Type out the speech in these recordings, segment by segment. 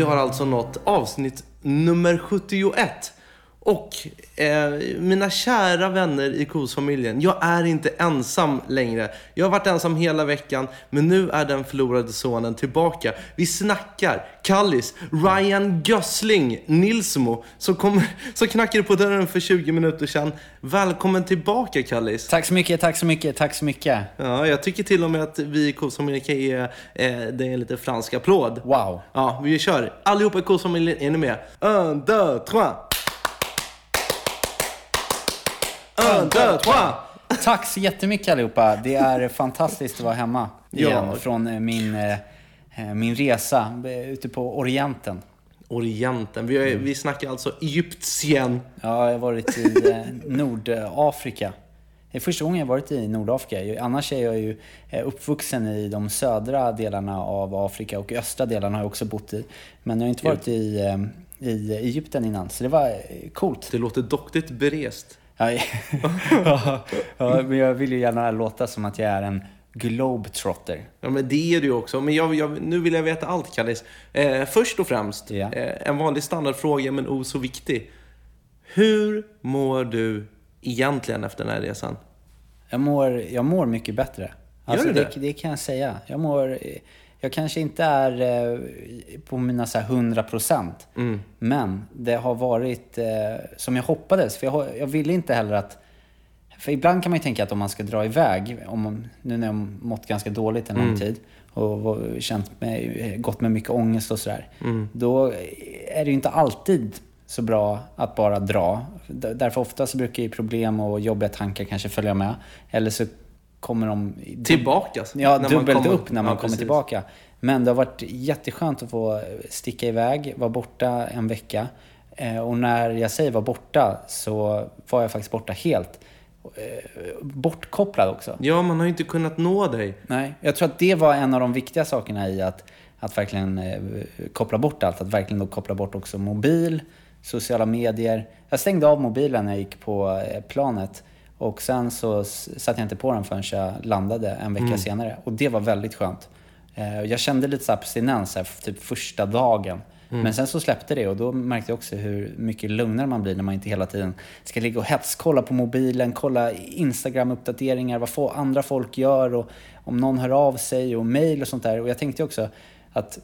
Vi har alltså nått avsnitt nummer 71. Och eh, mina kära vänner i Kosfamiljen, jag är inte ensam längre. Jag har varit ensam hela veckan, men nu är den förlorade sonen tillbaka. Vi snackar Kallis, Ryan Gössling, Nilsmo, som, kom, som knackade på dörren för 20 minuter sedan. Välkommen tillbaka Kallis. Tack så mycket, tack så mycket, tack så mycket. Ja, jag tycker till och med att vi i Kosfamiljen kan ge eh, dig en liten fransk applåd. Wow. Ja, vi kör. Allihopa i Kosfamiljen, är ni med? Un, deux, trois! Un, deux, trois! Tack så jättemycket allihopa. Det är fantastiskt att vara hemma igen Ja. från eh, min, eh, eh, min resa ute på Orienten. Orienten. Vi, är, vi snackar alltså Egyptien. Ja, jag har varit i Nordafrika. Det är första gången jag har varit i Nordafrika. Annars är jag ju uppvuxen i de södra delarna av Afrika och östra delarna har jag också bott i. Men jag har inte varit i, i Egypten innan, så det var coolt. Det låter doktigt berest. Ja, ja, men jag vill ju gärna låta som att jag är en globetrotter. Ja, men det är du ju också. Men jag, jag, nu vill jag veta allt, Kallis. Eh, först och främst, Ja. eh, en vanlig standardfråga, men oh så viktig. Hur mår du egentligen efter den här resan? Jag mår, jag mår mycket bättre. Alltså, du det? det? Det, kan jag säga. Jag mår... Jag kanske inte är eh, på mina så här 100 procent. Mm. Men det har varit eh, som jag hoppades. För jag, jag ville inte heller att... För ibland kan man ju tänka att om man ska dra iväg, om, man- nu när jag mått ganska dåligt en lång Mm. tid och var- känt mig, gått med mycket ångest och sådär. Mm. Då är det ju inte alltid så bra att bara dra. Därför ofta så brukar ju problem och jobbiga tankar kanske följa med. Eller så kommer de... Tillbaka? Ja, när dubbelt kommer- upp när man Ja, kommer precis. tillbaka. Men det har varit jätteskönt att få sticka iväg, vara borta en vecka. Eh, Och när jag säger vara borta så var jag faktiskt borta helt. Eh, Bortkopplad också. Ja, man har ju inte kunnat nå dig. Nej, jag tror att det var en av de viktiga sakerna i att, att verkligen eh, koppla bort allt. Att verkligen då koppla bort också mobil, sociala medier. Jag stängde av mobilen när jag gick på planet. Och sen så satte jag inte på den förrän jag landade en vecka senare. Och det var väldigt skönt. Eh, Jag kände lite så abstinens här, typ första dagen. Men sen så släppte det och då märkte jag också hur mycket lugnare man blir när man inte hela tiden ska ligga och hetskolla på mobilen, kolla Instagram-uppdateringar, vad få andra folk gör och om någon hör av sig och mail och sånt där. Och jag tänkte också att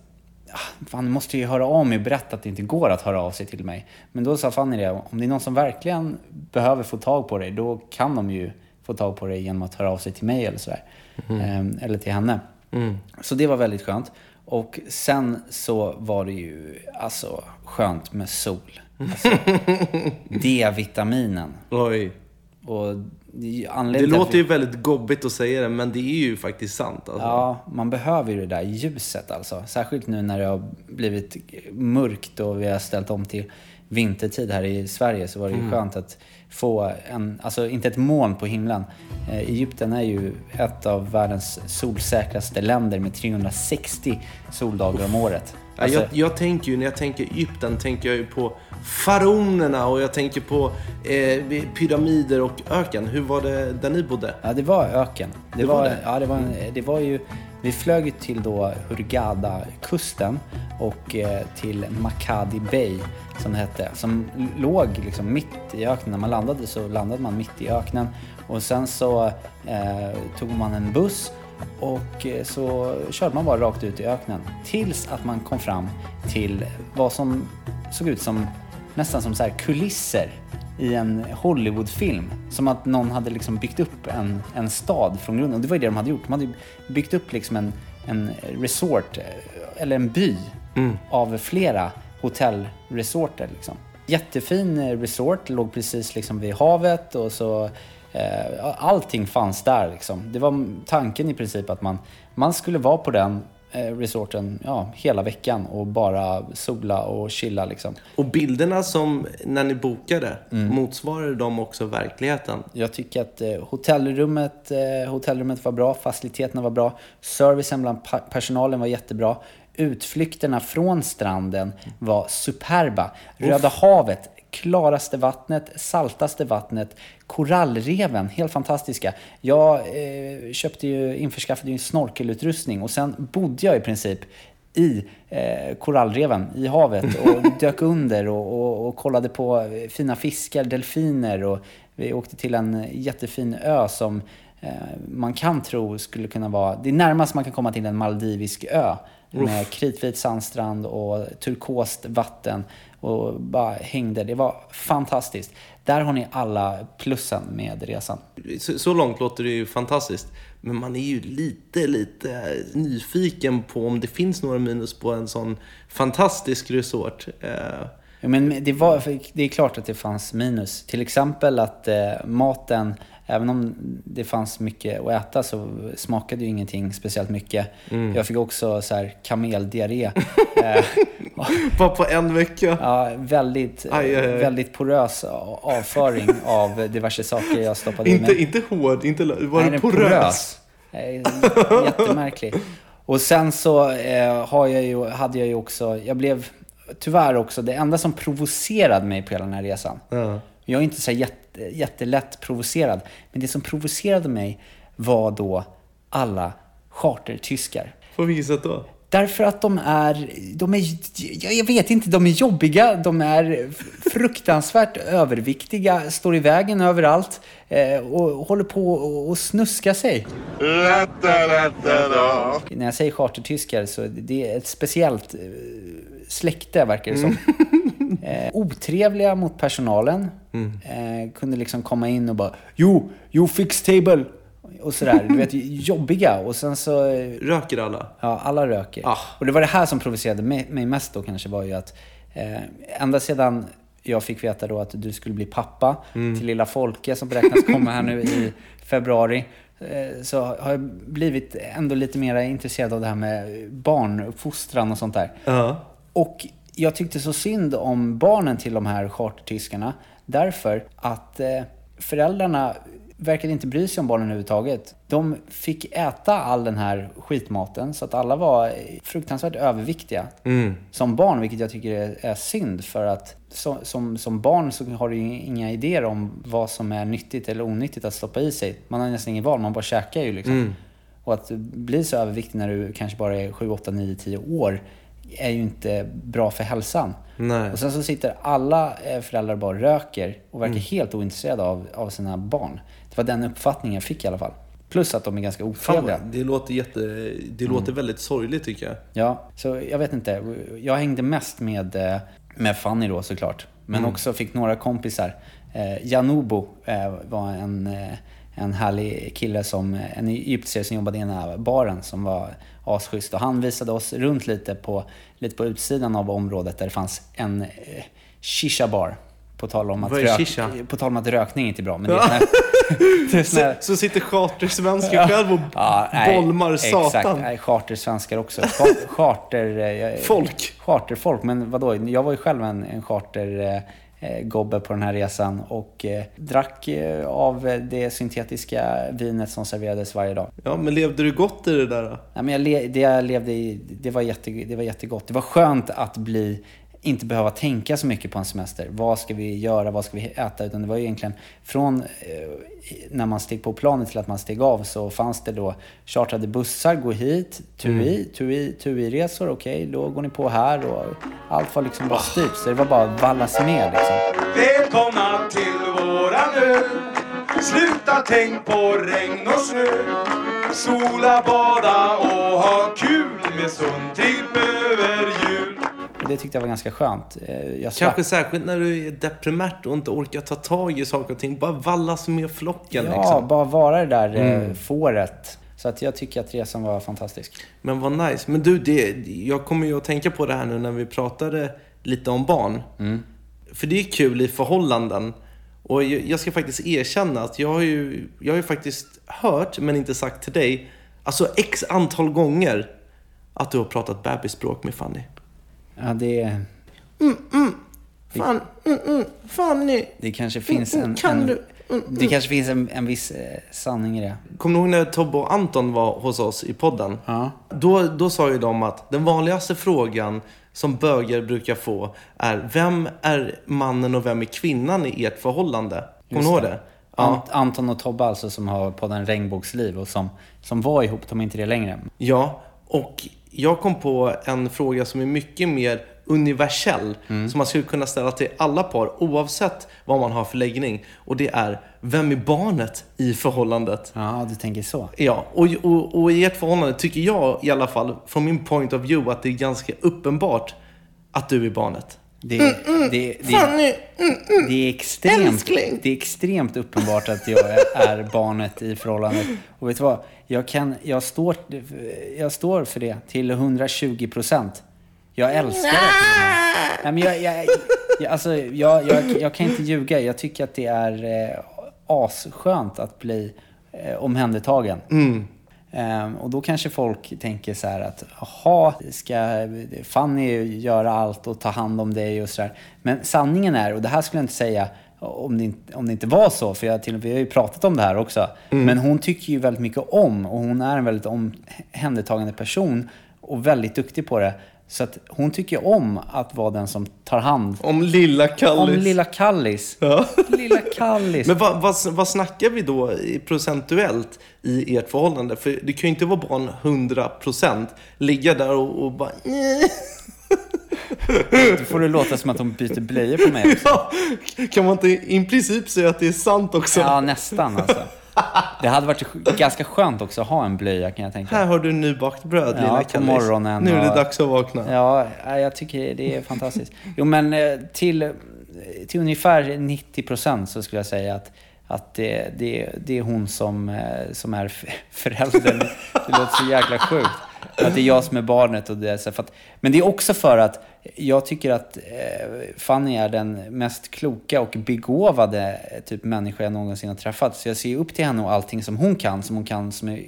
fan, jag måste ju höra av mig och berätta att det inte går att höra av sig till mig. Men då sa Fanny det, om det är någon som verkligen behöver få tag på dig, då kan de ju få tag på dig genom att höra av sig till mig eller sådär. Ehm, eller till henne. Så det var väldigt skönt. Och sen så var det ju alltså skönt med sol. Alltså, D-vitaminen. Oj. Och det, låter vi- ju väldigt gobbigt att säga det, men det är ju faktiskt sant. Alltså. Ja, man behöver ju det där ljuset alltså. Särskilt nu när det har blivit mörkt och vi har ställt om till vintertid här i Sverige så var det ju skönt att få en, alltså inte ett moln på himlen. Eh, Egypten är ju ett av världens solsäkraste länder med 360 soldagar om året. Alltså, jag, jag tänker ju, när jag tänker Egypten, tänker jag ju på faraonerna och jag tänker på eh, pyramider och öken. Hur var det där ni bodde? Ja, det var öken. Det, Det var var, det? Ja, det var, en- det var ju... Vi flög till då Hurghada-kusten och eh, till Makadi Bay, som det hette. Som låg liksom mitt i öknen. När man landade så landade man mitt i öknen. Och sen så eh, tog man en buss och eh, så körde man bara rakt ut i öknen. Tills att man kom fram till vad som såg ut som nästan som så här kulisser i en Hollywoodfilm. Som att någon hade liksom byggt upp en, en stad från grunden. Och det var ju det de hade gjort. De hade byggt upp liksom en, en resort, eh, eller en by, av flera hotellresorter. Liksom. Jättefin eh, resort, låg precis liksom vid havet och så allting fanns där liksom. Det var tanken i princip att man, man skulle vara på den eh, resorten ja, hela veckan och bara sola och chilla liksom. Och bilderna som när ni bokade, motsvarade de också verkligheten? Jag tycker att eh, hotellrummet, eh, hotellrummet var bra, faciliteterna var bra, servicen bland personalen var jättebra. Utflykterna från stranden var superba. Röda havet, klaraste vattnet, saltaste vattnet, korallreven, helt fantastiska. Jag eh, köpte ju, införskaffade ju en snorkelutrustning och sen bodde jag i princip i eh, korallreven i havet och dök under och, och, och kollade på fina fiskar, delfiner och vi åkte till en jättefin ö som eh, man kan tro skulle kunna vara, det är närmast man kan komma till en maldivisk ö med kritvit sandstrand och turkost vatten och bara hängde. Det var fantastiskt. Där har ni alla plussen med resan. Så, så långt låter det ju fantastiskt. Men man är ju lite, lite nyfiken på om det finns några minus på en sån fantastisk resort. Eh, Ja, Men det, var, det är klart att det fanns minus. Till exempel att eh, maten, även om det fanns mycket att äta så smakade ju ingenting speciellt mycket. Jag fick också så här kameldiarré. eh, bara på en vecka. ja, väldigt, Aj, aj, aj. väldigt porös avföring av diverse saker jag stoppade Inte, mig. inte hård, inte, var Nej, den porös? Eh, Jättemärklig. Och sen så eh, har jag ju, hade jag ju också, jag blev tyvärr också, det enda som provocerade mig på hela den här resan. Ja. Jag är inte så här jätte, jättelätt provocerad. Men det som provocerade mig var då alla chartertyskar. På vilket sätt då? Därför att de är, de är, jag vet inte, de är jobbiga, de är fruktansvärt överviktiga, står i vägen överallt eh, och håller på och, snuska sig. När jag säger chartertyskar så det är ett speciellt eh, släkte verkar det som. Eh, otrevliga mot personalen. Eh, kunde liksom komma in och bara Jo, you fix table. Och sådär. Du vet, jobbiga. Och sen så... eh, Röker alla? Ja, alla röker. Ah. Och det var det här som provocerade mig, mig mest då kanske var ju att eh, ända sedan jag fick veta då att du skulle bli pappa till lilla Folke som beräknas komma här nu i februari. eh, Så har jag blivit ändå lite mer intresserad av det här med barnuppfostran och sånt där. Ja. Och jag tyckte så synd om barnen till de här chartertyskarna därför att eh, föräldrarna verkade inte bry sig om barnen överhuvudtaget. De fick äta all den här skitmaten så att alla var fruktansvärt överviktiga som barn, vilket jag tycker är, är synd för att så, som, som barn så har du inga idéer om vad som är nyttigt eller onyttigt att stoppa i sig. Man har nästan ingen val, man bara käkar ju liksom. Och att bli så överviktig när du kanske bara är 7, 8, 9, 10 år är ju inte bra för hälsan. Nej. Och sen så sitter alla eh, föräldrar bara och röker och verkar helt ointresserade av, av sina barn. Det var den uppfattningen jag fick i alla fall. Plus att de är ganska otrevliga. det låter, jätte, det låter väldigt sorgligt tycker jag. Ja, så jag vet inte. Jag hängde mest med, eh, med Fanny då såklart. Men också fick några kompisar. Eh, Janubo eh, var en, eh, en härlig kille, som, en egyptier som jobbade i den här baren som var asschysst. Och han visade oss runt lite på, lite på utsidan av området där det fanns en eh, shisha-bar. På tal, om att rök, shisha? på tal om att rökning inte är bra. Men det är sån här, Så, så sitter chartersvensken själv och Ja, nej, bolmar satan. Exakt, chartersvenskar också. Char- Charter... eh, Folk. Charterfolk, men vadå? Jag var ju själv en, en charter... eh, gobbe på den här resan och eh, drack eh, av det syntetiska vinet som serverades varje dag. Ja, men levde du gott i det där? då? Nej, men jag det jag levde i, det var, jätte, det var jättegott. Det var skönt att bli, inte behöva tänka så mycket på en semester. Vad ska vi göra? Vad ska vi äta? Utan det var ju egentligen från eh, när man steg på planet till att man steg av så fanns det då chartrade bussar, gå hit, TUI, TUI, TUI-resor, okej, då går ni på här och allt var liksom bara styrt. Så det var bara att vallas med liksom. Välkomna till våran ö Sluta tänk på regn och snö Sola, bada och ha kul med Sundtripp över jul det tyckte jag var ganska skönt. Eh, Jag slapp Kanske särskilt när du är deprimärt och inte orkar ta tag i saker och ting. Bara vallas med flocken Ja, liksom. bara vara det där mm. fåret. Så att jag tycker att resan var fantastisk. Men vad nice. Men du, det, jag kommer ju att tänka på det här nu när vi pratade lite om barn. Mm. För det är kul i förhållanden Och jag, jag ska faktiskt erkänna att jag har ju, jag har ju faktiskt hört, men inte sagt till dig, alltså x antal gånger att du har pratat bebisspråk med Fanny. Ja, det, Fan, mm, mm, Fanny! det kanske finns en... Kan en du? det kanske finns en, en viss eh, sanning i det. Kommer du ihåg när Tobbe och Anton var hos oss i podden? Ja. Då, då sa ju de att den vanligaste frågan som bögar brukar få är Vem är mannen och vem är kvinnan i ert förhållande? Kommer du ihåg det? Ja. Ant, Anton och Tobbe alltså som har podden Regnbågsliv och som, som var ihop, de är inte det längre. ja, och jag kom på en fråga som är mycket mer universell. Som man skulle kunna ställa till alla par oavsett vad man har för läggning. Och det är, vem är barnet i förhållandet? Ja, du tänker så. Ja, och, och, och i ert förhållande tycker jag i alla fall, från min point of view, att det är ganska uppenbart att du är barnet. Det, det, det, det, det, är extremt, Älskling. det är extremt uppenbart att jag är barnet i förhållandet. Och vet du vad? Jag, kan, jag, står, jag står för det till 120 procent. Jag älskar det. Nej, men jag, jag, jag, alltså, jag, jag, jag kan inte ljuga. Jag tycker att det är eh, asskönt att bli eh, omhändertagen. Ehm, och då kanske folk tänker så här att jaha, ska Fanny göra allt och ta hand om dig och sådär. Men sanningen är, och det här skulle jag inte säga om det inte, om det inte var så, för jag, till, vi har ju pratat om det här också. Men hon tycker ju väldigt mycket om och hon är en väldigt omhändertagande person och väldigt duktig på det. Så att hon tycker om att vara den som tar hand Om lilla Kallis. om lilla Kallis. Lilla Kallis. Men vad, vad, vad snackar vi då i procentuellt i ert förhållande? För det kan ju inte vara barn 100% ligga där och, och bara... Då får det låta som att hon byter blöjor på mig också. Ja, kan man inte i princip säga att det är sant också? Ja, nästan alltså. Det hade varit ganska skönt också att ha en blöja kan jag tänka. Här har du nybakt bröd, Ja, lilla på Kallis. morgonen Nu är det och- dags att vakna. Ja, jag tycker det är fantastiskt. Jo, men eh, till, till ungefär 90 procent så skulle jag säga att, att det, det, det är hon som, eh, som är föräldern. Det låter så jäkla sjukt. Att det är jag som är barnet. Och det är så, för att, men det är också för att jag tycker att eh, Fanny är den mest kloka och begåvade eh, typ människa jag någonsin har träffat. Så jag ser upp till henne och allting som hon kan, som hon kan som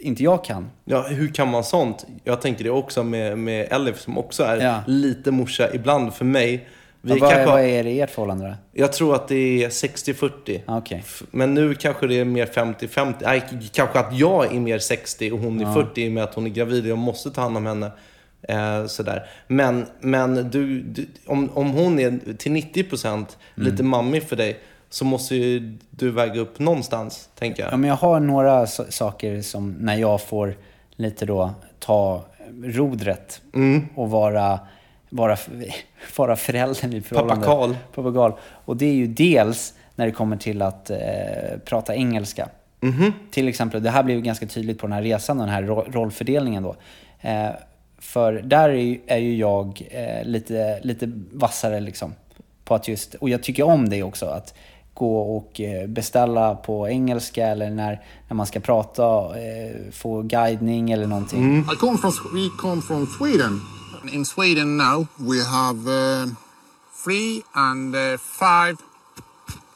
inte jag kan. Ja, hur kan man sånt? Jag tänker det också med, med Elif som också är Ja. lite morsa ibland för mig. Vi Ja, vad, kanske, vad är det i ert förhållande då? Jag tror att det är 60-40. Ah. F- Men nu kanske det är mer 50-50. Nej, k- kanske att jag är mer 60 och hon är 40 i och med att hon är gravid och jag måste ta hand om henne. Eh, sådär. Men, men du, du, om, om hon är till 90% Mm. lite mammig för dig så måste ju du väga upp någonstans, tänker jag. Ja, men jag har några so- saker som när jag får lite då ta rodret Mm. och vara, vara, vara föräldern i förhållandet. Pappa Karl. Pappa Karl. Och det är ju dels när det kommer till att eh, prata engelska. Mhm. Till exempel, det här blev ganska tydligt på den här resan, den här ro- rollfördelningen då. Eh, för där är ju, är ju jag eh, lite, lite vassare liksom. På att just, och jag tycker om det också, att gå och eh, beställa på engelska eller när, när man ska prata, eh, få guidning eller någonting. I come from we come from Sweden. In Sweden now we have uh, three and uh, five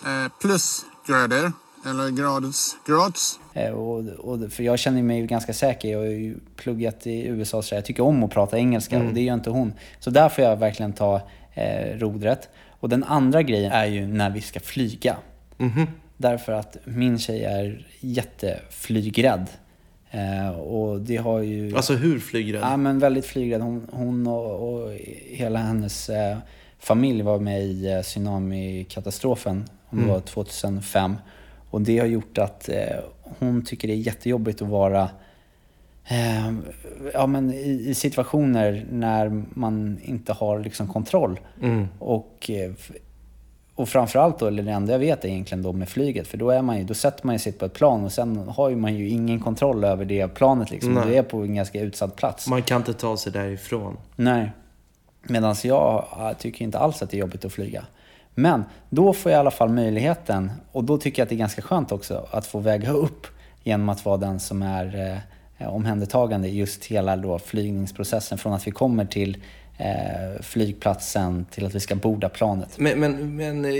uh, plus grader eller graders grads. Eh, Och, och, för jag känner mig ju ganska säker. Jag har ju pluggat i USA så jag tycker om att prata engelska och det gör inte hon. Så där får jag verkligen ta eh, rodret. Och den andra grejen är ju när vi ska flyga. Därför att min tjej är jätteflygrädd. Eh, och det har ju... Alltså hur flygrädd? Ja, men väldigt flygrädd. Hon, hon och, och hela hennes eh, familj var med i eh, tsunamikatastrofen, om det var 2005. Och det har gjort att eh, hon tycker det är jättejobbigt att vara eh, ja, men i, i situationer när man inte har liksom kontroll. Och, eh, och framförallt då, eller det enda jag vet är egentligen då med flyget. För då, är man ju, då sätter man ju sig på ett plan och sen har ju man ju ingen kontroll över det planet. Liksom. Nej. Du är på en ganska utsatt plats. Man kan inte ta sig därifrån. Nej. Medan jag äh, tycker inte alls att det är jobbigt att flyga. Men då får jag i alla fall möjligheten, och då tycker jag att det är ganska skönt också, att få väga upp genom att vara den som är eh, omhändertagande just hela då flygningsprocessen. Från att vi kommer till flygplatsen till att vi ska borda planet. Men, men, men eh,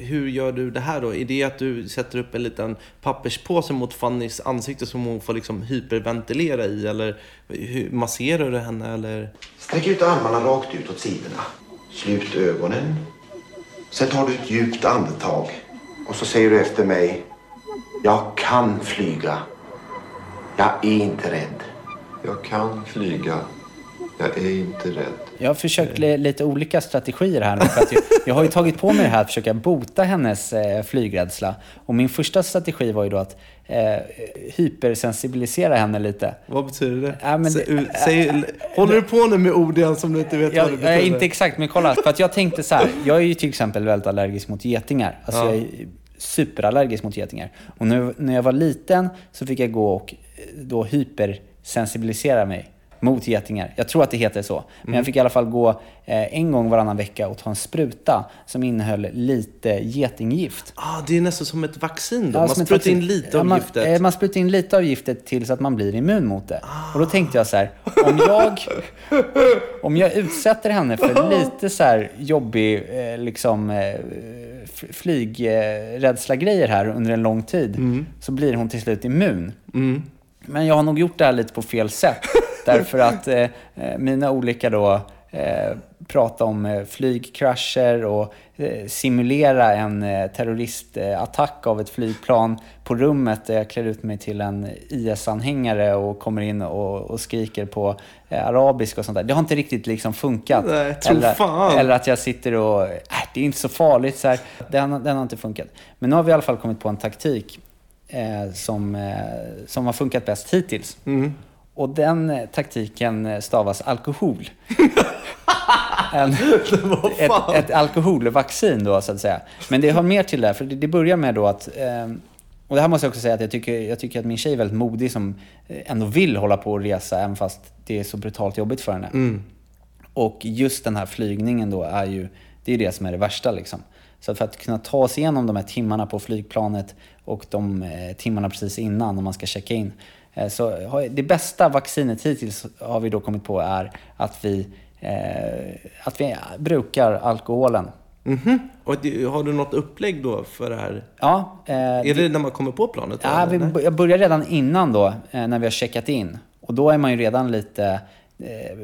hur gör du det här då? Är det att du sätter upp en liten papperspåse mot Fannys ansikte som hon får liksom hyperventilera i? Eller hur, masserar du henne? Eller? Sträck ut armarna rakt ut åt sidorna. Slut ögonen. Sen tar du ett djupt andetag. Och så säger du efter mig. Jag kan flyga. Jag är inte rädd. Jag kan flyga. Jag är inte rädd. Jag har försökt li- lite olika strategier här nu. För att jag, jag har ju tagit på mig det här att försöka bota hennes eh, flygrädsla. Och min första strategi var ju då att eh, hypersensibilisera henne lite. Vad betyder det? Ja, men Sä- det- säg, håller du på nu med ord igen som du inte vet vad Jag, det jag betyder? inte exakt, men kolla. För att jag tänkte så här. Jag är ju till exempel väldigt allergisk mot getingar. Alltså Ja. jag är superallergisk mot getingar. Och nu, när jag var liten så fick jag gå och eh, då hypersensibilisera mig mot getingar. Jag tror att det heter så. Men Mm. jag fick i alla fall gå eh, en gång varannan vecka och ta en spruta som innehöll lite getinggift. Ah, det är nästan som ett vaccin då. Ja, man sprutar in lite av man, giftet. eh, Man sprutar in lite av giftet tills att man blir immun mot det. Och då tänkte jag så här, om jag, om jag utsätter henne för lite så här jobbig eh, liksom, eh, flygrädsla-grejer här under en lång tid, Mm. så blir hon till slut immun. Men jag har nog gjort det här lite på fel sätt. Därför att eh, eh, mina olika då eh, prata om eh, flygkrascher och eh, simulera en eh, terroristattack av ett flygplan på rummet där jag klär ut mig till en IS-anhängare och kommer in och, och skriker på eh, arabiska och sånt där. Det har inte riktigt liksom funkat. Nej, eller, eller att jag sitter och, äh, det är inte så farligt så här. Den, den har inte funkat. Men nu har vi i alla fall kommit på en taktik eh, som, som har funkat bäst hittills. Mm. Och den eh, taktiken eh, stavas alkohol. en, ett, ett alkoholvaccin då så att säga. Men det har mer till det här, för det, börjar med då att eh, och det här måste jag också säga att jag tycker, jag tycker att min tjej är väldigt modig som eh, ändå vill hålla på och resa även fast det är så brutalt jobbigt för henne. Mm. Och just den här flygningen då är ju, det är det som är det värsta liksom. Så för att kunna ta oss igenom de här timmarna på flygplanet och de timmarna precis innan om man ska checka in. Eh, så det bästa vaccinet hittills har vi då kommit på är att vi, eh, att vi brukar alkoholen. Mhm. Och det, har du något upplägg då för det här? Ja, eh, Är det när man kommer på planet? Ja, eller? vi, jag börjar redan innan då, eh, när vi har checkat in. Och då är man ju redan lite eh,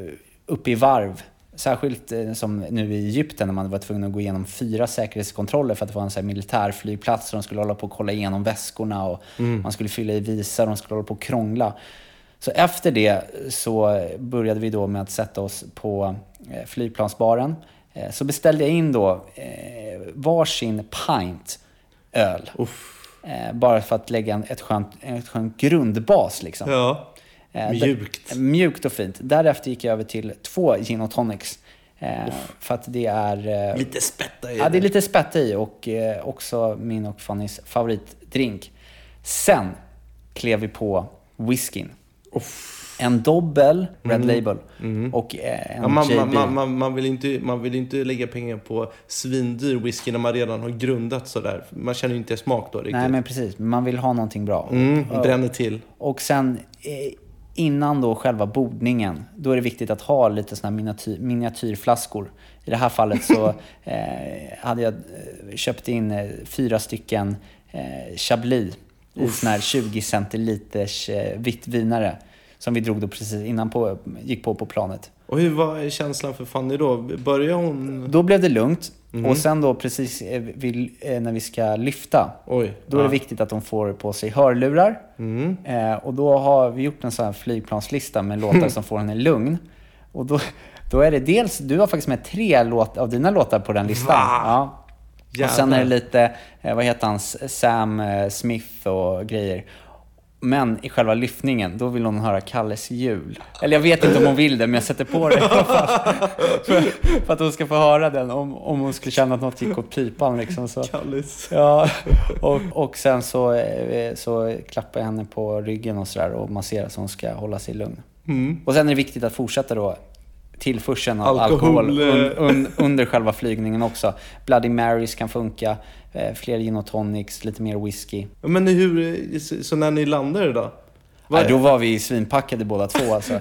uppe i varv. Särskilt eh, som nu i Egypten när man var tvungen att gå igenom fyra säkerhetskontroller för att det var en så militärflygplats. Så de skulle hålla på och kolla igenom väskorna och Mm. man skulle fylla i visa och de skulle hålla på och krångla. Så efter det så började vi då med att sätta oss på eh, flygplansbaren. Eh, Så beställde jag in då varsin pint öl. Eh, bara för att lägga en, ett, skönt, ett skönt grundbas liksom. Ja. Eh, Mjukt. mjukt och fint. Därefter gick jag över till två gin och tonics. Eh, för att det är... Eh, Lite spätta i Ja, det är lite spett i och också min och Fannys favoritdrink. Sen klev vi på whiskyn. En dobbel Red Mm. Label och eh, en Ja, man, JB. man, man, man, vill inte, man vill inte lägga pengar på svindyr whisky när man redan har grundat sådär. Man känner ju inte smak då riktigt. Nej, men precis. Man vill ha någonting bra. Mm, Och- bränner till. Och sen innan då själva bordningen, då är det viktigt att ha lite såna miniatyr, miniatyrflaskor. I det här fallet så eh, hade jag eh, köpt in eh, fyra stycken eh, Chablis i såna här 20 centiliters eh, vitt vinare. Som vi drog då precis innan på, gick på på planet. Och hur var känslan för Fanny då? Började hon... Då blev det lugnt. Mhm. Och sen då precis eh, vid, eh, när vi ska lyfta, Oj, då är det ja. viktigt att de får på sig hörlurar. Mm. Eh, och då har vi gjort en sån här flygplanslista med låtar som får henne lugn. Och då, då är det dels, du har faktiskt med tre låt, av dina låtar på den listan. Va? Ja. Och sen Jävlar. är det lite, eh, vad heter han, Sam Smith och grejer. Men i själva lyftningen, då vill hon höra Kalles jul. Eller jag vet inte om hon vill det, men jag sätter på det i alla fall. för, för att hon ska få höra den om, om hon skulle känna att något gick åt pipan. Liksom, så. Kalles. Ja, och, och sen så, eh, så klappar jag henne på ryggen och sådär och masserar så hon ska hålla sig lugn. Mm. Och sen är det viktigt att fortsätta då tillförseln av Alkohol, alkohol, un, eh. un, under själva flygningen också. Bloody Marys kan funka, eh, fler gin och tonics, lite mer whisky. Men hur... Så, när ni landade då? Nej, då var vi svinpackade båda två alltså.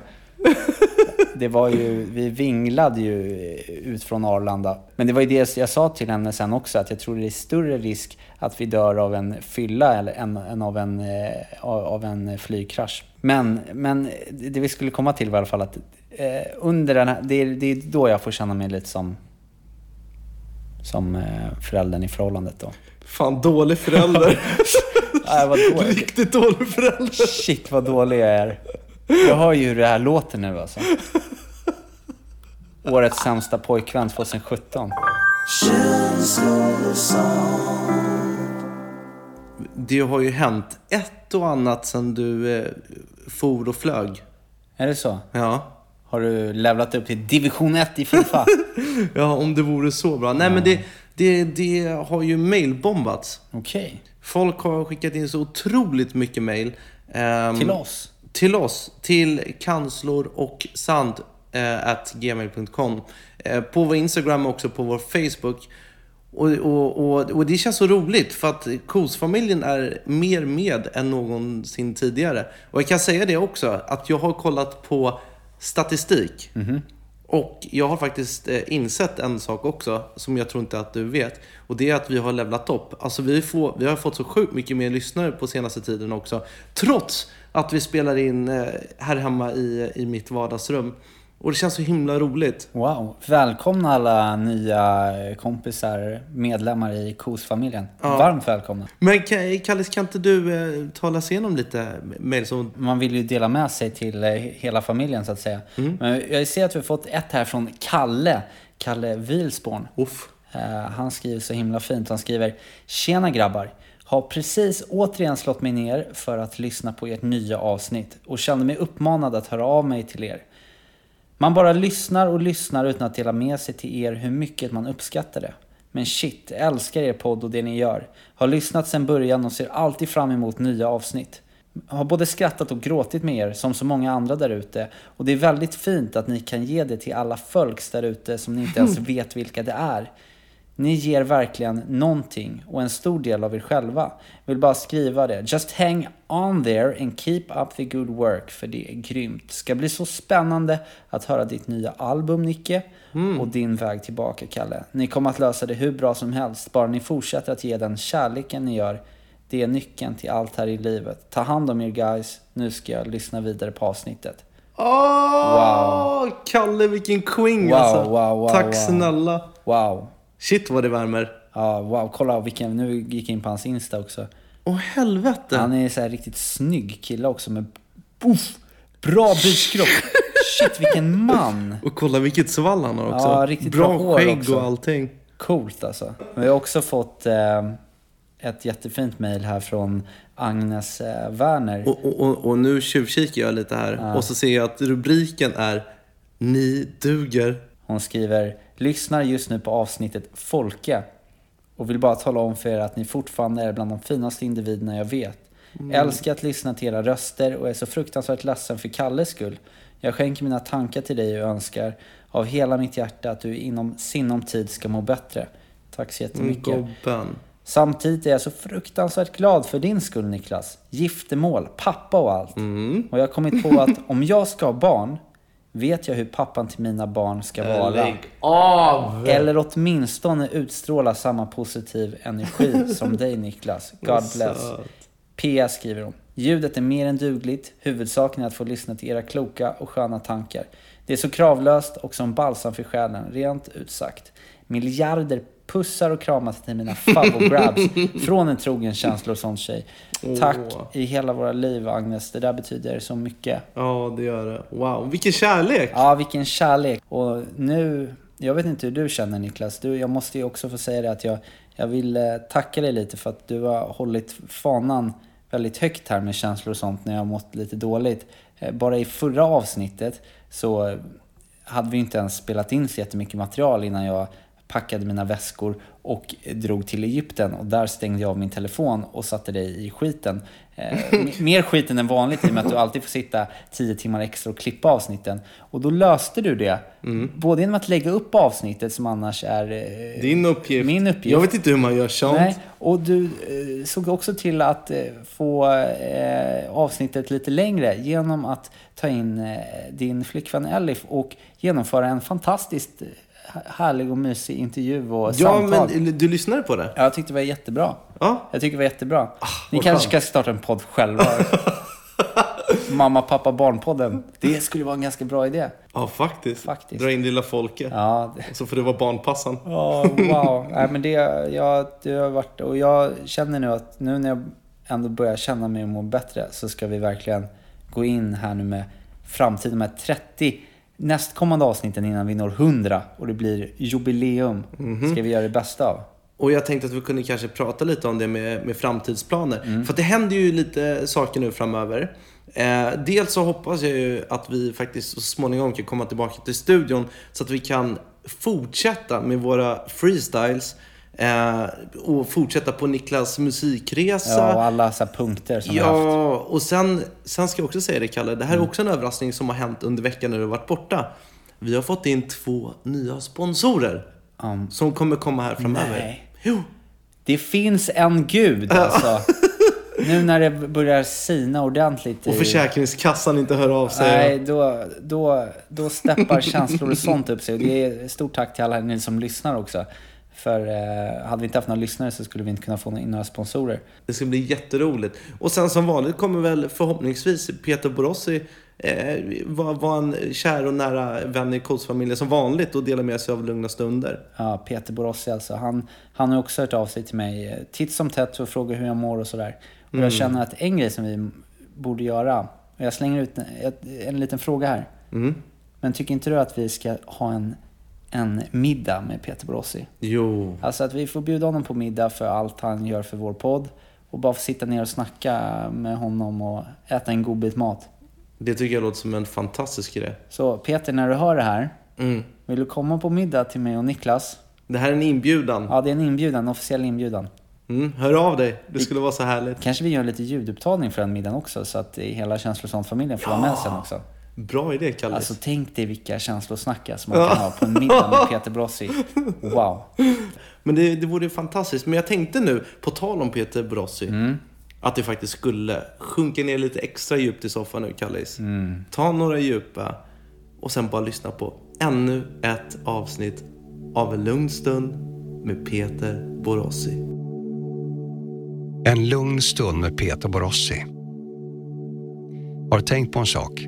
det var ju, vi vinglade ju ut från Arlanda. Men det var ju det jag sa till henne sen också, att jag tror det är större risk att vi dör av en fylla eller än, än av, en, eh, av en flygkrasch. Men, men det vi skulle komma till var i alla fall att eh, under den här, det är, det är då jag får känna mig lite som, som eh, föräldern i förhållandet då. Fan, dålig förälder. Nej, vad dålig. Riktigt dålig förälder. Shit vad dålig jag är. Jag hör ju hur det här låter nu alltså. Årets sämsta pojkvän 2017. Det har ju hänt ett och annat sen du eh, for och flög. Är det så? Ja. Har du levlat upp till division 1 i Fifa? Ja, om det vore så bra. Nej, men det, det, det har ju mailbombats. Okej. Folk har skickat in så otroligt mycket mail. ehm, Till oss? Till oss. Till kanslor och sand eh, at gmail.com. Eh, på vår Instagram och också på vår Facebook. Och, och, och, och det känns så roligt för att Kos-familjen är mer med än någonsin tidigare. Och jag kan säga det också, att jag har kollat på statistik. Och jag har faktiskt eh, insett en sak också, som jag tror inte att du vet. Och det är att vi har levlat upp. Alltså vi, får, vi har fått så sjukt mycket mer lyssnare på senaste tiden också. Trots att vi spelar in eh, här hemma i, i mitt vardagsrum. Och det känns så himla roligt. Wow. Välkomna alla nya kompisar, medlemmar i KOS-familjen. Ja. Varmt välkomna. Men Ka- Kallis, kan inte du eh, tala oss igenom lite mail som... Man vill ju dela med sig till eh, hela familjen så att säga. Men jag ser att vi har fått ett här från Kalle. Kalle Wilsborn. Uff. Eh, han skriver så himla fint. Han skriver Tjena grabbar. Har precis återigen slått mig ner för att lyssna på ert nya avsnitt och kände mig uppmanad att höra av mig till er. Man bara lyssnar och lyssnar utan att dela med sig till er hur mycket man uppskattar det. Men shit, älskar er podd och det ni gör. Har lyssnat sedan början och ser alltid fram emot nya avsnitt. Har både skrattat och gråtit med er som så många andra där ute. Och det är väldigt fint att ni kan ge det till alla folks där ute som ni inte ens vet vilka det är. Ni ger verkligen någonting och en stor del av er själva. Vill bara skriva det. Just hang on there and keep up the good work för det är grymt. Ska bli så spännande att höra ditt nya album Nicke och din väg tillbaka Kalle. Ni kommer att lösa det hur bra som helst bara ni fortsätter att ge den kärleken ni gör. Det är nyckeln till allt här i livet. Ta hand om er guys. Nu ska jag lyssna vidare på avsnittet. Åh! Kalle, vilken queen Wow, alltså. wow, wow, Tack wow. snälla. Wow. Shit vad det värmer. Ja, wow. Kolla vilken, nu gick jag in på hans Insta också. Åh helvete. Han är så här riktigt snygg kille också med puff, bra byskropp. Shit vilken man! Och kolla vilket svall han har också. Ja, riktigt bra bra skägg också. och allting. Coolt alltså. Vi har också fått eh, ett jättefint mail här från Agnes eh, Werner. Och, och, och, och nu tjuvkikar jag lite här. Och så ser jag att rubriken är Ni duger. Hon skriver Lyssnar just nu på avsnittet Folke och vill bara tala om för er att ni fortfarande är bland de finaste individerna jag vet. Älskar att lyssna till era röster och är så fruktansvärt ledsen för Kalles skull. Jag skänker mina tankar till dig och önskar av hela mitt hjärta att du inom sinom tid ska må bättre. Tack så jättemycket. Gobben. Samtidigt är jag så fruktansvärt glad för din skull Niklas. Giftermål, pappa och allt. Och jag har kommit på att om jag ska ha barn vet jag hur pappan till mina barn ska vara. Lägg av! Eller åtminstone utstråla samma positiv energi som dig Niklas. God bless. PS skriver hon. Ljudet är mer än dugligt. Huvudsaken är att få lyssna till era kloka och sköna tankar. Det är så kravlöst och som balsam för själen, rent ut sagt. Miljarder pussar och kramar till mina favoritgrabs från en trogen känslor och sån tjej. Tack Åh. i hela våra liv Agnes, det där betyder så mycket. Ja, det gör det. Wow, vilken kärlek! Ja, vilken kärlek. Och nu, jag vet inte hur du känner Niklas. Du, jag måste ju också få säga det att jag, jag vill eh, tacka dig lite för att du har hållit fanan väldigt högt här med känslor och sånt när jag har mått lite dåligt. Eh, Bara i förra avsnittet så hade vi inte ens spelat in så jättemycket material innan jag packade mina väskor och drog till Egypten. Och där stängde jag av min telefon och satte dig i skiten. Eh, mer skiten än vanligt i och med att du alltid får sitta 10 timmar extra och klippa avsnitten. Och då löste du det. Både genom att lägga upp avsnittet som annars är eh, Din uppgift. min uppgift. Jag vet inte hur man gör sånt. Nej, och du eh, såg också till att eh, få eh, avsnittet lite längre genom att ta in eh, din flickvän Elif och genomföra en fantastiskt härlig och mysig intervju och Ja, samtal. men du lyssnade på det? Ja, jag tyckte det var jättebra. Ja. Jag tycker det var jättebra. Ni vad kanske skönt. ska starta en podd själva. Mamma, pappa, barnpodden. Det skulle vara en ganska bra idé. Ja, faktiskt. Faktiskt. Dra in lilla folket. Ja, Så får det vara barnpassan. Ja, wow. Nej, men det, jag, det har varit... Och jag känner nu att nu när jag ändå börjar känna mig och må bättre så ska vi verkligen gå in här nu med framtiden med 30 nästkommande avsnitten innan vi når 100 och det blir jubileum. Ska vi göra det bästa av. Och jag tänkte att vi kunde kanske prata lite om det med, med framtidsplaner. Mm. För det händer ju lite saker nu framöver. Eh, dels så hoppas jag ju att vi faktiskt så småningom kan komma tillbaka till studion så att vi kan fortsätta med våra freestyles. Eh, och fortsätta på Niklas musikresa. Ja, och alla så punkter som vi har haft. Ja, och sen, sen ska jag också säga det Kalle. Det här är också en överraskning som har hänt under veckan när du har varit borta. Vi har fått in två nya sponsorer. Som kommer komma här framöver. Nej. Jo. Det finns en gud alltså. nu när det börjar sina ordentligt. Och i- Försäkringskassan inte hör av sig. Nej, då, då, då steppar känslor och sånt upp sig. Och det är stort tack till alla ni som lyssnar också. För eh, hade vi inte haft några lyssnare så skulle vi inte kunna få in några sponsorer. Det ska bli jätteroligt. Och sen som vanligt kommer väl förhoppningsvis Peter Borossi eh, vara vara en kär och nära vän i Coatsfamiljen som vanligt och dela med sig av lugna stunder. Ja, Peter Borossi alltså. Han, han har också hört av sig till mig eh, titt som tätt och frågar hur jag mår och sådär. Och Mm. jag känner att en grej som vi borde göra, och jag slänger ut en, en liten fråga här. Mm. Men tycker inte du att vi ska ha en, en middag med Peter Borossi? Jo. Alltså att vi får bjuda honom på middag för allt han gör för vår podd. Och bara få sitta ner och snacka med honom och äta en god bit mat. Det tycker jag låter som en fantastisk grej. Så Peter, när du hör det här. Mm. Vill du komma på middag till mig och Niklas? Det här är en inbjudan. Ja, det är en inbjudan. En officiell inbjudan. Mm, hör av dig. Det skulle vara så härligt. Kanske vi gör lite ljudupptagning för den middagen också. Så att hela Känslosånt-familjen får vara med sen också. Bra idé, Kalle. Alltså tänk dig vilka känslosnackar som man kan ha på en middag med Peter Borossi. Wow. Men det, det vore ju fantastiskt. Men jag tänkte nu, på tal om Peter Borossi, Mm. att det faktiskt skulle sjunka ner lite extra djupt i soffan nu, Kallis. Mm. Ta några djupa och sen bara lyssna på ännu ett avsnitt av En lugn stund med Peter Borossi. En lugn stund med Peter Borossi. Har du tänkt på en sak?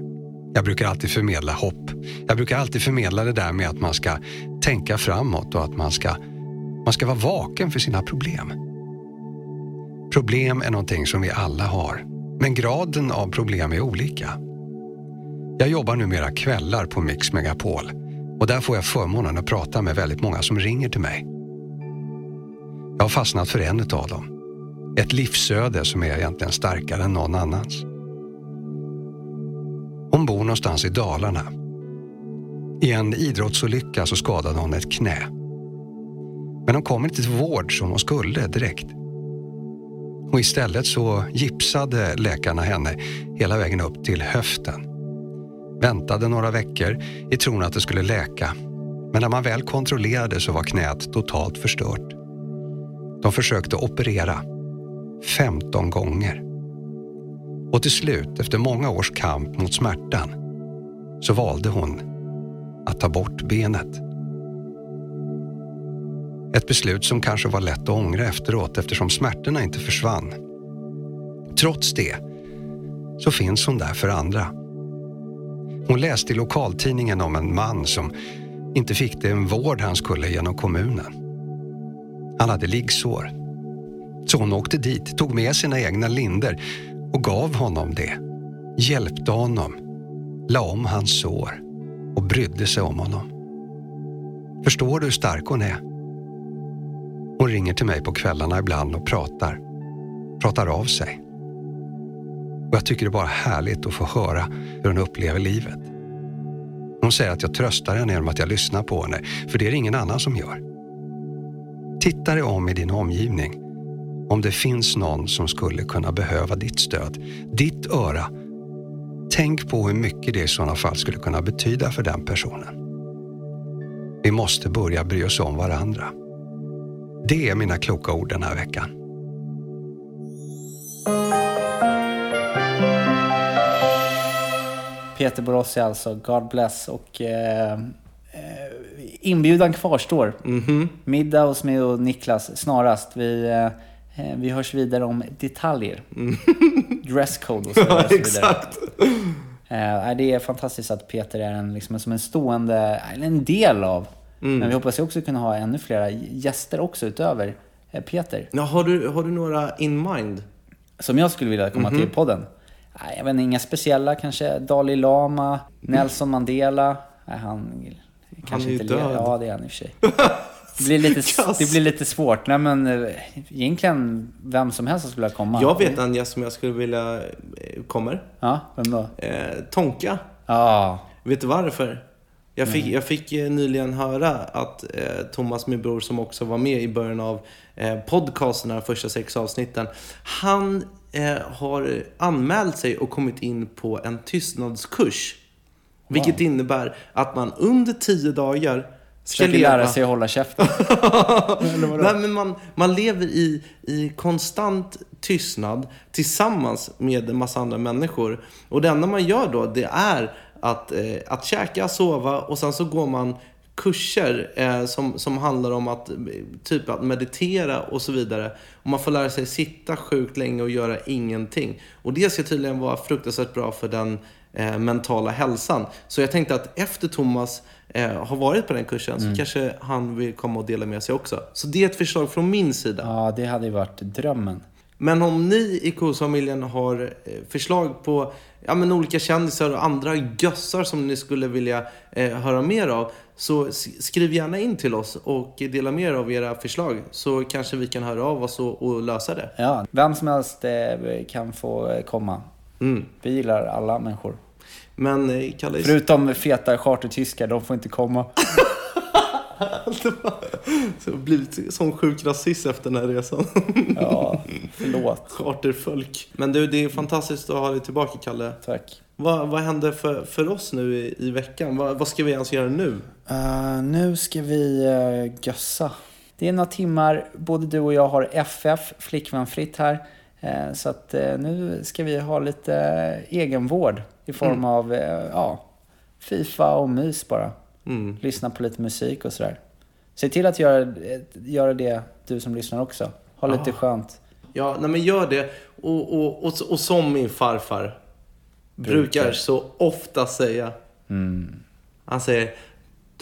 Jag brukar alltid förmedla hopp. Jag brukar alltid förmedla det där med att man ska tänka framåt och att man ska, man ska vara vaken för sina problem. Problem är någonting som vi alla har, men graden av problem är olika. Jag jobbar numera kvällar på Mix Megapol och där får jag förmånen att prata med väldigt många som ringer till mig. Jag har fastnat för en av dem. Ett livsöde som är egentligen starkare än någon annans. Hon bor någonstans i Dalarna. I en idrottsolycka så skadade hon ett knä. Men hon kom inte till vård som hon skulle direkt. Och istället så gipsade läkarna henne hela vägen upp till höften. Väntade några veckor i tron att det skulle läka. Men när man väl kontrollerade så var knät totalt förstört. De försökte operera 15 gånger. Och till slut, efter många års kamp mot smärtan, så valde hon att ta bort benet. Ett beslut som kanske var lätt att ångra efteråt eftersom smärtorna inte försvann. Trots det så finns hon där för andra. Hon läste i lokaltidningen om en man som inte fick den vård han skulle genom kommunen. Han hade liggsår. Så hon åkte dit, tog med sina egna linder och gav honom det. Hjälpte honom, la om hans sår och brydde sig om honom. Förstår du hur stark hon är? Hon ringer till mig på kvällarna ibland och pratar. Pratar av sig. Och jag tycker det är bara härligt att få höra hur hon upplever livet. Hon säger att jag tröstar henne genom att jag lyssnar på henne, för det är det ingen annan som gör. Titta dig om i din omgivning. Om det finns någon som skulle kunna behöva ditt stöd, ditt öra. Tänk på hur mycket det i sådana fall skulle kunna betyda för den personen. Vi måste börja bry oss om varandra. Det är mina kloka ord den här veckan. Peter Borossi alltså, God bless. Och eh, eh, inbjudan kvarstår. Middag hos mig och Niklas snarast. Vi, eh, vi hörs vidare om detaljer. Dresscode och så, Ja, vidare. exakt. Eh, det är fantastiskt att Peter är en, liksom, som en stående, en del av. Mm. Men vi hoppas ju också kunna ha ännu flera gäster också utöver eh, Peter. Ja, har, du, har du några in mind? Som jag skulle vilja komma Mhm. till podden? Nej, jag vet inte, inga speciella. Kanske Dalai Lama, Nelson Mandela. Nej, han kanske är ju inte död. Ja, det är han i och för sig. Det blir lite, Kass. det blir lite svårt. Nej, men eh, egentligen vem som helst som skulle komma. Jag vet en gäst som jag skulle vilja eh, kommer. Ja, vem då? Eh, Tonka. Ja. Vet du varför? Jag fick, jag fick eh, nyligen höra att eh, Thomas, min bror, som också var med i början av eh, podcasten, de första sex avsnitten. Han eh, har anmält sig och kommit in på en tystnadskurs. Vilket innebär att man under tio dagar Försöker lära sig att hålla käften. Nej, men man, man lever i, i konstant tystnad tillsammans med en massa andra människor. Och det enda man gör då, det är att, eh, att käka, sova och sen så går man kurser eh, som, som handlar om att eh, typ att meditera och så vidare. Och man får lära sig sitta sjukt länge och göra ingenting. Och det ska tydligen vara fruktansvärt bra för den eh, mentala hälsan. Så jag tänkte att efter Thomas har varit på den kursen Mm. så kanske han vill komma och dela med sig också. Så det är ett förslag från min sida. Ja, det hade ju varit drömmen. Men om ni i Kosfamiljen har eh, förslag på ja, men olika kändisar och andra gössar som ni skulle vilja eh, höra mer av så skriv gärna in till oss och dela med er av era förslag så kanske vi kan höra av oss och, och lösa det. Ja, vem som helst eh, kan få eh, komma. Vi gillar alla människor. Men eh, Kalle... Förutom feta chartertyskar, de får inte komma. Så jag har blivit sån sjuk rasist efter den här resan. Ja, förlåt. Charterfolk. Men du, det är fantastiskt att ha dig tillbaka, Kalle. Tack. Vad, vad händer för, för oss nu i, i veckan? Vad, vad ska vi ens göra nu? Eh, nu ska vi uh, gössa. Det är några timmar, både du och jag har FF, flickvänfritt här. Eh, så att eh, nu ska vi ha lite egenvård i form Mm. av eh, ja, Fifa och mys bara. Mm. Lyssna på lite musik och sådär. Se till att göra, göra det du som lyssnar också. Ha lite Ja. skönt. Ja, nej men gör det. Och, och, och, och som min farfar brukar, Brukar. så ofta säga. Han säger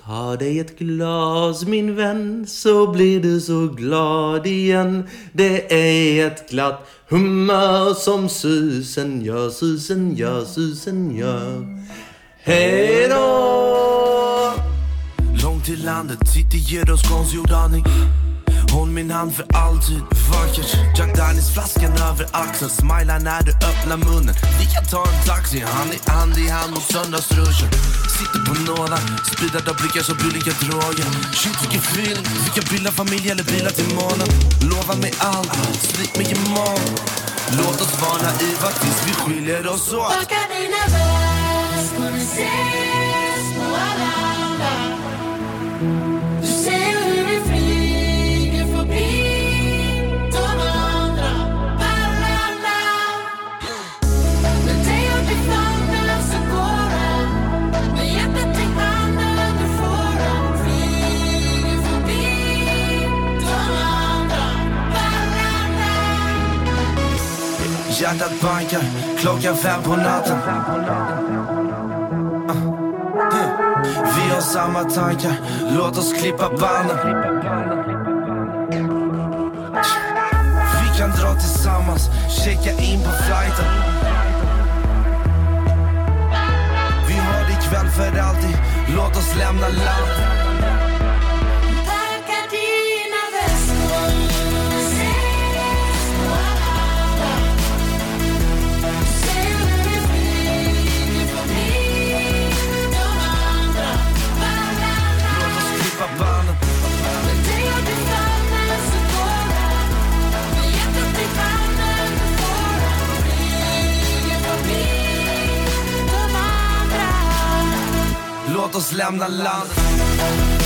Ta dig ett glas min vän så blir du så glad igen. Det är ett glatt humör som susen gör, susen gör, susen gör. Hej då! Långt till landet, city ger oss konstgjord andning Håll min hand för alltid, vackert Jack Daniels flaskan över axeln. Smila när du öppnar munnen. Vi kan ta en taxi, hand i hand i hand mot söndagsruschen. Sitter på nålar, speedad av blickar som billiga droger. Shit vilken feeling, vi kan bilda familj eller bilar till månen? Lova mig allt, slit mig imorgon Låt oss vara naiva tills vi skiljer oss åt. Packa dina väst vi ses på Arlanda? Hjärtat bankar klockan fem på natten. Ah. Vi har samma tankar, låt oss klippa banden. Vi kan dra tillsammans, checka in på flighten. Vi har det ikväll för alltid, låt oss lämna landet. Oss lämna landet